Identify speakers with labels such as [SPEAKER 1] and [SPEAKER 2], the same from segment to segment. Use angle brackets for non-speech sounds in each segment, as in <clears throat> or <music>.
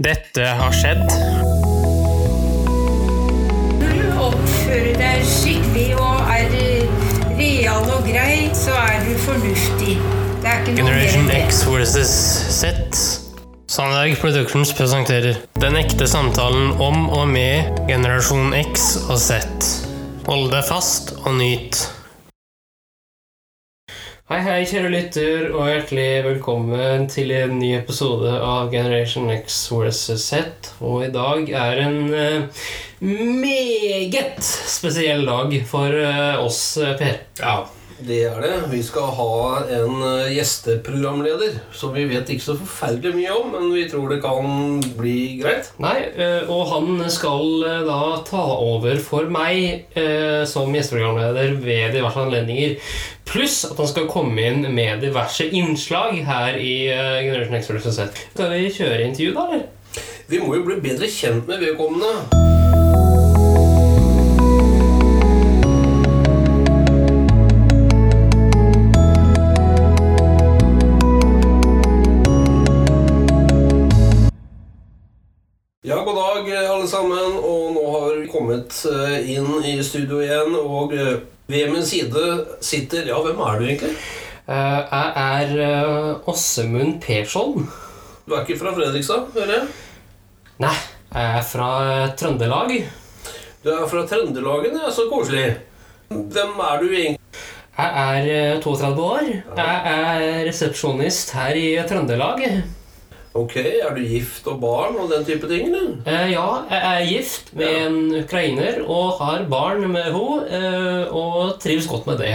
[SPEAKER 1] Dette har skjedd.
[SPEAKER 2] Når du oppfører deg skikkelig og er real og grei, så er du fornuftig. Det er ikke noe
[SPEAKER 1] Generation. X versus Z. Sandberg Productions presenterer Den ekte samtalen om og med generasjon X og Z. Hold deg fast og nyt. Hei, hei, kjære lytter, og hjertelig velkommen til en ny episode av Generation X vs. Z. Og i dag er en uh, meget spesiell dag for uh, oss, eh, Per.
[SPEAKER 3] Ja, det er det. Vi skal ha en eh, gjesteprogramleder som vi vet ikke så forferdelig mye om, men vi tror det kan bli greit.
[SPEAKER 1] Nei, eh, og han skal eh, da ta over for meg som gjesteprogramleder ved diverse anledninger. Pluss at han skal komme inn med diverse innslag her i Generation X. Skal vi kjøre intervju, da, eller?
[SPEAKER 3] Vi må jo bli bedre kjent med vedkommende. Inn i studio igjen, og eh, ved min side sitter Ja, hvem er du egentlig?
[SPEAKER 1] Eh, jeg er Åssemund Persson.
[SPEAKER 3] Du er ikke fra Fredrikstad, hører jeg?
[SPEAKER 1] Nei, jeg er fra eh, Trøndelag.
[SPEAKER 3] Du er fra Trøndelagen, ja, så koselig. Hvem er du egentlig?
[SPEAKER 1] Jeg er eh, 32 år. Jeg er resepsjonist her i Trøndelag.
[SPEAKER 3] Ok, er du gift og barn og den type ting, eller?
[SPEAKER 1] Eh, ja, jeg er gift med
[SPEAKER 3] Ja.
[SPEAKER 1] en ukrainer og har barn med henne, og trives godt med det.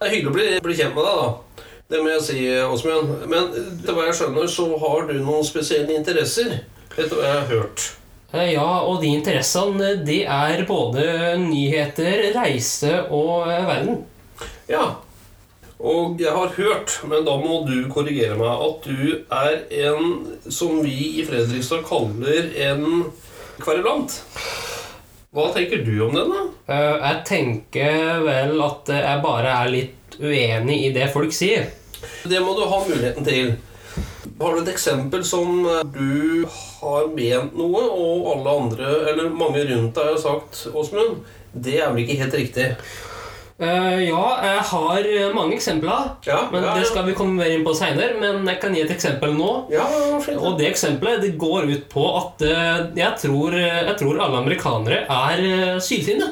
[SPEAKER 3] Det er hyggelig å bli, bli kjent med deg, da. Det må jeg si, Åsmund. Men til hva jeg skjønner, så har du noen spesielle interesser. Etter hva jeg har hørt.
[SPEAKER 1] Eh, ja, og de interessene, de er både nyheter, reise og eh, verden.
[SPEAKER 3] Ja. Og jeg har hørt, men da må du korrigere meg, at du er en som vi i Fredrikstad kaller en kverulant. Hva tenker du om den, da?
[SPEAKER 1] Eh, jeg tenker vel at jeg bare er litt uenig i det folk sier.
[SPEAKER 3] Det må du ha muligheten til. Har du et eksempel som du har ment noe, og alle andre, eller mange rundt deg har sagt, Åsmund, det er vel ikke helt riktig?
[SPEAKER 1] Eh, ja, jeg har mange eksempler,
[SPEAKER 3] Ja,
[SPEAKER 1] men
[SPEAKER 3] ja,
[SPEAKER 1] det skal vi komme mer inn på seinere. Men jeg kan gi et eksempel nå.
[SPEAKER 3] Ja.
[SPEAKER 1] Og det eksempelet det går ut på at uh, jeg, tror, jeg tror alle amerikanere er uh, syltynne.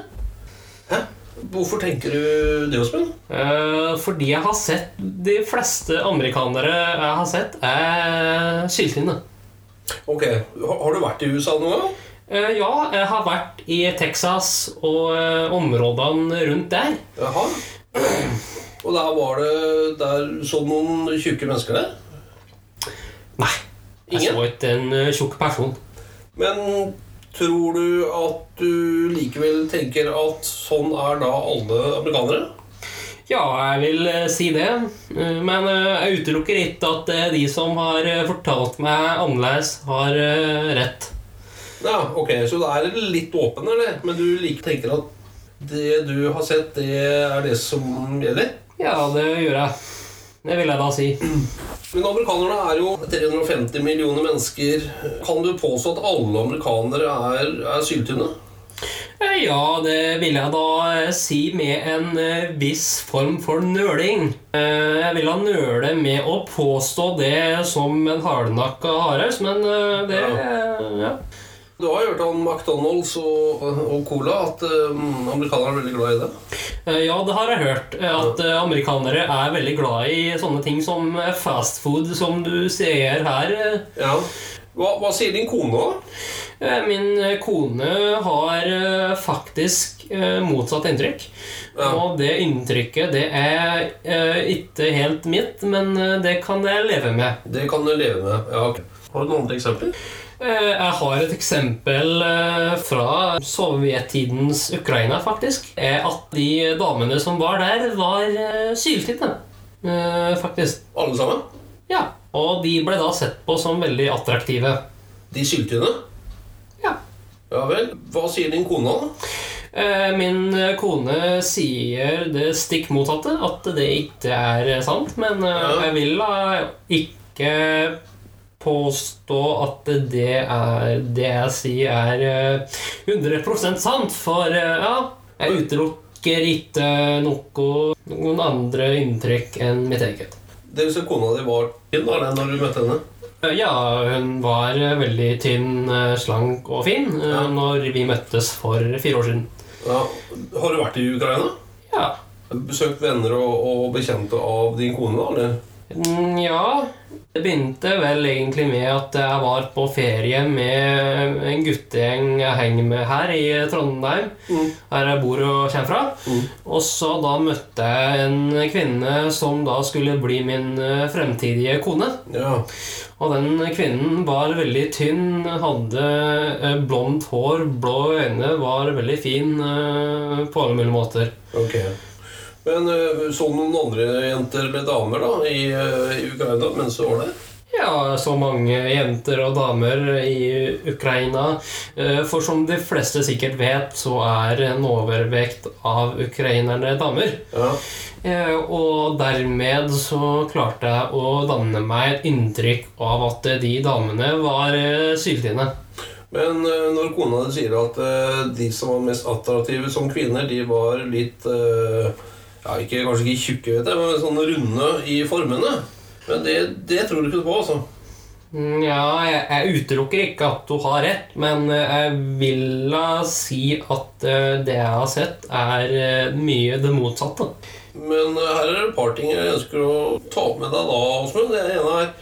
[SPEAKER 3] Hæ? Hvorfor tenker du det, Åsmund?
[SPEAKER 1] Uh, fordi jeg har sett De fleste amerikanere jeg har sett, er syltynne.
[SPEAKER 3] Ok, har du vært i USA noen
[SPEAKER 1] Eh, ja, jeg har vært i Texas og eh, områdene rundt der.
[SPEAKER 3] Jaha. Og der var det Der så noen tjukke mennesker der?
[SPEAKER 1] Nei, jeg
[SPEAKER 3] Ingen?
[SPEAKER 1] så ikke en eh, tjukk person.
[SPEAKER 3] Men tror du at du likevel tenker at sånn er da alle amerikanere?
[SPEAKER 1] Ja, jeg vil eh, si det. Eh, Men eh, jeg utelukker ikke at eh, de som har eh, fortalt meg annerledes, har eh, rett.
[SPEAKER 3] Ja, ok, Så det er litt åpen, eller? Men du like tenker at det du har sett, det er det som gjelder?
[SPEAKER 1] Ja, det gjør jeg. Det vil jeg da si.
[SPEAKER 3] Men amerikanerne er jo 350 millioner mennesker. Kan du påstå at alle amerikanere er, er syltynne?
[SPEAKER 1] Eh, Ja, det vil jeg da eh, si med en eh, viss form for nøling. Jeg vil da nøle med å påstå det som en hardnakka hardhaus, men det det ja.
[SPEAKER 3] Du har hørt om McDonald's og, og Cola, at um, amerikanere er veldig glad i det?
[SPEAKER 1] Eh, Ja, det har jeg hørt. eh, At amerikanere er veldig glad i sånne ting som fast food, som du ser her.
[SPEAKER 3] Ja. Hva, hva sier din kone, da?
[SPEAKER 1] Min kone har faktisk motsatt inntrykk.
[SPEAKER 3] Ja.
[SPEAKER 1] Og det inntrykket, det er ikke helt mitt, men det kan jeg leve med.
[SPEAKER 3] Det kan du leve med. Ja, ok. Har du noen andre eksempler?
[SPEAKER 1] Eh, Jeg har et eksempel eh, fra sovjettidens Ukraina, faktisk. Er at de damene som var der, var eh, syltynne. Eh, Faktisk.
[SPEAKER 3] Alle sammen?
[SPEAKER 1] Ja. Og de ble da sett på som veldig attraktive.
[SPEAKER 3] De syltynne?
[SPEAKER 1] Ja.
[SPEAKER 3] Ja vel. Hva sier din kone, da?
[SPEAKER 1] Eh, Min kone sier det stikk motsatte, at det ikke er sant. Men eh, jeg vil da ikke påstå at det er det jeg sier, er eh, 100% sant, for eh, ja, jeg utelukker ikke noe, noen andre inntrykk enn mitt eget.
[SPEAKER 3] Det vil si kona di var tynn da, når du møtte henne?
[SPEAKER 1] Eh, Ja, hun var eh, veldig tynn, eh, slank og fin eh,
[SPEAKER 3] Ja.
[SPEAKER 1] når vi møttes for fire år siden.
[SPEAKER 3] Ja. Har du vært i Ukraina?
[SPEAKER 1] Ja.
[SPEAKER 3] Besøkt venner og, og bekjente av din kone, eller?
[SPEAKER 1] Mm, Ja, det begynte vel egentlig med at jeg var på ferie med en guttegjeng jeg henger med her i Trondheim.
[SPEAKER 3] Mm.
[SPEAKER 1] Her jeg bor og kommer fra.
[SPEAKER 3] Mm.
[SPEAKER 1] Og så da møtte jeg en kvinne som da skulle bli min eh, fremtidige kone.
[SPEAKER 3] Ja.
[SPEAKER 1] Og den kvinnen var veldig tynn, hadde eh, blondt hår, blå øyne, var veldig fin eh, på alle mulige måter.
[SPEAKER 3] Ok. Men øh, så du noen andre jenter eller damer da, i, øh, i Ukraina mens du var der?
[SPEAKER 1] Ja, så mange jenter og damer i Ukraina. Eh, For som de fleste sikkert vet, så er en overvekt av ukrainerne damer.
[SPEAKER 3] Ja.
[SPEAKER 1] Eh, Og dermed så klarte jeg å danne meg et inntrykk av at de damene var eh, syltynne.
[SPEAKER 3] Men når kona di sier at de som var mest attraktive som kvinner, de var litt øh, ja, ikke, Kanskje ikke tjukke, vet jeg, men sånn runde i formene. Men det, det tror du ikke på, altså?
[SPEAKER 1] Nja, Ja, jeg, jeg utelukker ikke at du har rett, men eh, jeg vil da si at eh, det jeg har sett, er eh, mye det motsatte.
[SPEAKER 3] Men her er det et par ting jeg ønsker å ta opp med deg da, Åsmund. Det ene er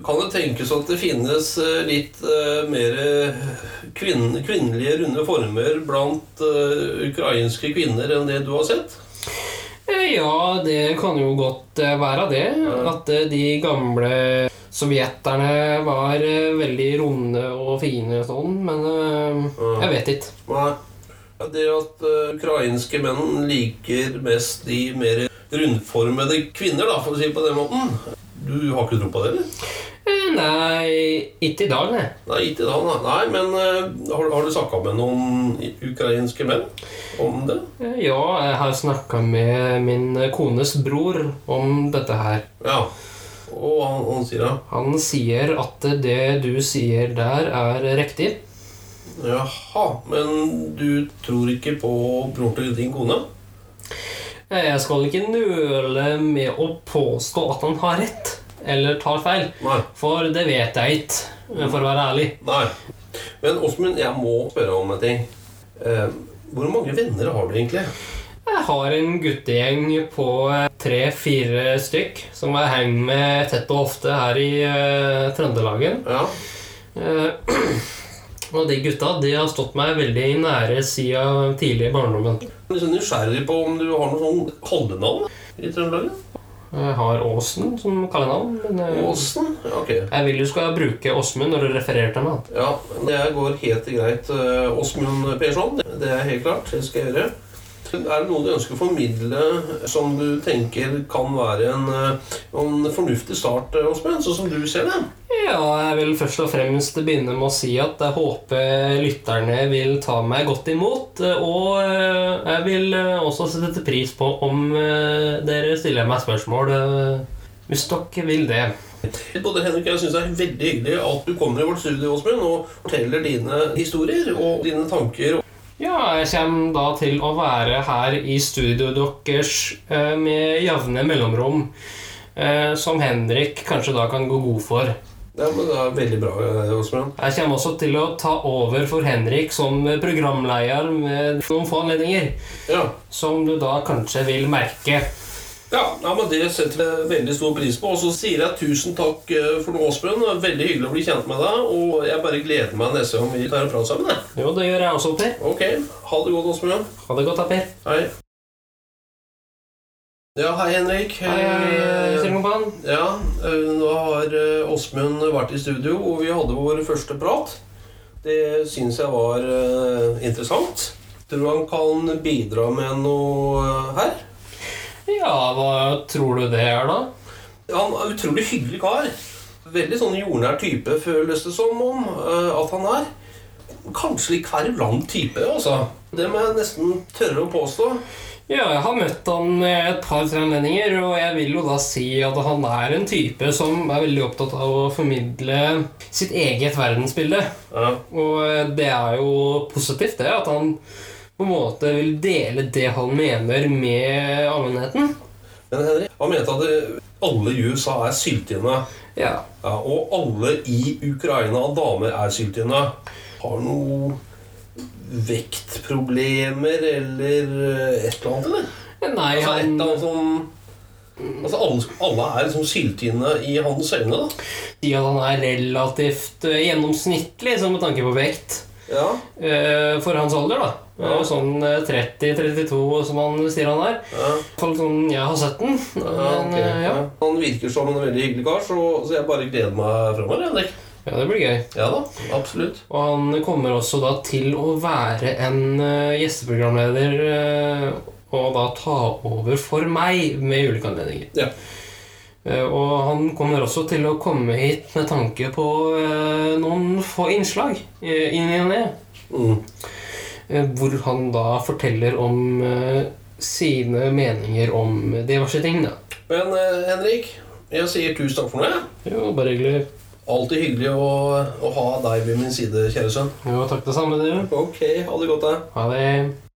[SPEAKER 3] kan det tenkes at det finnes litt mer kvinn, kvinnelige runde former blant ukrainske kvinner enn det du har sett?
[SPEAKER 1] Ja, det kan jo godt eh, være det. At eh, de gamle sovjeterne var eh, veldig runde og fine og sånn, men jeg vet ikke.
[SPEAKER 3] Nei. Det at ukrainske menn liker mest de mer rundformede kvinner, da, for å si det på den måten. Du har ikke tro på det, eller?
[SPEAKER 1] Eh, Nei, ikke i dag, nei.
[SPEAKER 3] Nei, ikke da, nei. nei men uh, har, har du snakka med noen ukrainske menn om det?
[SPEAKER 1] Eh, Ja, jeg har snakka med min kones bror om dette her.
[SPEAKER 3] Ja. Og han, han sier det?
[SPEAKER 1] Han sier at det du sier der, er riktig.
[SPEAKER 3] Jaha, men du tror ikke på broren til din kone?
[SPEAKER 1] Jeg skal ikke nøle med å påstå at han har rett, eller tar feil.
[SPEAKER 3] Nei.
[SPEAKER 1] For det vet jeg ikke, eh, for å være ærlig.
[SPEAKER 3] Nei. Men Åsmund, jeg må spørre om en ting. Eh, hvor mange venner har du egentlig?
[SPEAKER 1] Jeg har en guttegjeng på tre-fire stykk som jeg henger med tett og ofte her i uh, Trøndelagen.
[SPEAKER 3] Ja.
[SPEAKER 1] Uh, <clears throat> og de gutta de har stått meg veldig nære siden tidlig i barndommen.
[SPEAKER 3] Jeg er nysgjerrig på om du har noe sånn kallenavn i Trøndelag?
[SPEAKER 1] Jeg har Åsen som kallenavn, men eh,
[SPEAKER 3] Åsen? Ok.
[SPEAKER 1] jeg vil du skal bruke Åsmund når du refererer til meg.
[SPEAKER 3] Ja, det går helt greit. Eh, Åsmund Persson, det er helt klart. Det skal jeg gjøre. Er det noe du ønsker å formidle som du tenker kan være en, eh, en fornuftig start, Åsmund? Sånn som du ser det?
[SPEAKER 1] Ja, jeg vil først og fremst begynne med å si at jeg håper lytterne vil ta meg godt imot. Og eh, jeg vil eh, også sette pris på om eh, dere stiller meg spørsmål, hvis dere vil det.
[SPEAKER 3] Både Henrik og jeg synes det er veldig hyggelig at du kommer i vårt studio Åsmund, og forteller dine historier og dine tanker.
[SPEAKER 1] Ja, jeg kommer da til å være her i studio deres med jevne mellomrom. Som Henrik kanskje da kan gå god for.
[SPEAKER 3] Ja, men Det er veldig bra, eh, Åsmund.
[SPEAKER 1] Jeg kommer også til å ta over for Henrik som programleder med noen få anledninger.
[SPEAKER 3] Ja.
[SPEAKER 1] Som du da kanskje vil merke.
[SPEAKER 3] Ja, ja, men Det setter jeg veldig stor pris på. Og så sier jeg tusen takk eh, for nå, Åsmund. Veldig hyggelig å bli kjent med deg. Og jeg bare gleder meg neste gang vi tar en prat sammen. jeg.
[SPEAKER 1] Jo, det gjør jeg også, Per.
[SPEAKER 3] Ok, Ha det godt, Åsmund.
[SPEAKER 1] Ha det godt, Per.
[SPEAKER 3] Hei. Ja, hei, Henrik.
[SPEAKER 1] Hei, hei, Silkompan.
[SPEAKER 3] Ja, eh, nå har eh, Åsmund vært i studio, og vi hadde vår første prat. Det syns jeg var eh, interessant. Tror du han kan bidra med noe her?
[SPEAKER 1] Ja, hva tror du det er, da?
[SPEAKER 3] Han er utrolig hyggelig kar. Veldig sånn jordnær type, føles det som om at han er. kanskje litt kverulant type, altså. Det må jeg nesten tørre å påstå.
[SPEAKER 1] Ja, jeg har møtt han et par-tre anledninger, og jeg vil jo da si at han er en type som er veldig opptatt av å formidle sitt eget verdensbilde.
[SPEAKER 3] Ja.
[SPEAKER 1] Og det er jo positivt, det, at han på en måte vil dele det han mener, med allmennheten.
[SPEAKER 3] Men Henrik, han mente at alle i USA er syltynne.
[SPEAKER 1] Ja.
[SPEAKER 3] Ja, og alle i Ukraina damer er syltynne. Har noe vektproblemer eller eh, et eller annet, eller?
[SPEAKER 1] Nei,
[SPEAKER 3] Altså,
[SPEAKER 1] han
[SPEAKER 3] et annet som Altså, alle, alle er liksom syltynne i hans øyne, da.
[SPEAKER 1] De at han er relativt eh, gjennomsnittlig sånn med tanke på vekt.
[SPEAKER 3] Ja.
[SPEAKER 1] eh, For hans alder, da.
[SPEAKER 3] Ja.
[SPEAKER 1] Sånn eh, 30-32, som han sier han er.
[SPEAKER 3] ja.
[SPEAKER 1] Fall sånn jeg har sett den.
[SPEAKER 3] Ja,
[SPEAKER 1] okay.
[SPEAKER 3] ok.
[SPEAKER 1] ja.
[SPEAKER 3] ja. Han virker som en veldig hyggelig kar, så, så jeg bare gleder meg framover. Henrik.
[SPEAKER 1] Ja, det blir gøy.
[SPEAKER 3] Ja da, absolutt.
[SPEAKER 1] Og han kommer også da til å være en uh, gjesteprogramleder uh, og da ta over for meg med ulike anledninger.
[SPEAKER 3] Ja.
[SPEAKER 1] Uh, Og han kommer også til å komme hit med tanke på noen få innslag inn i og ned.
[SPEAKER 3] Mm.
[SPEAKER 1] Hvor han da forteller om sine meninger om diverse ting. da.
[SPEAKER 3] Men Henrik, jeg sier tusen takk for meg.
[SPEAKER 1] Jo, bare hyggelig.
[SPEAKER 3] Alltid hyggelig å, å ha deg ved min side, kjære sønn.
[SPEAKER 1] Jo, takk det samme, du.
[SPEAKER 3] Ok, ha det godt, da.
[SPEAKER 1] Ha det.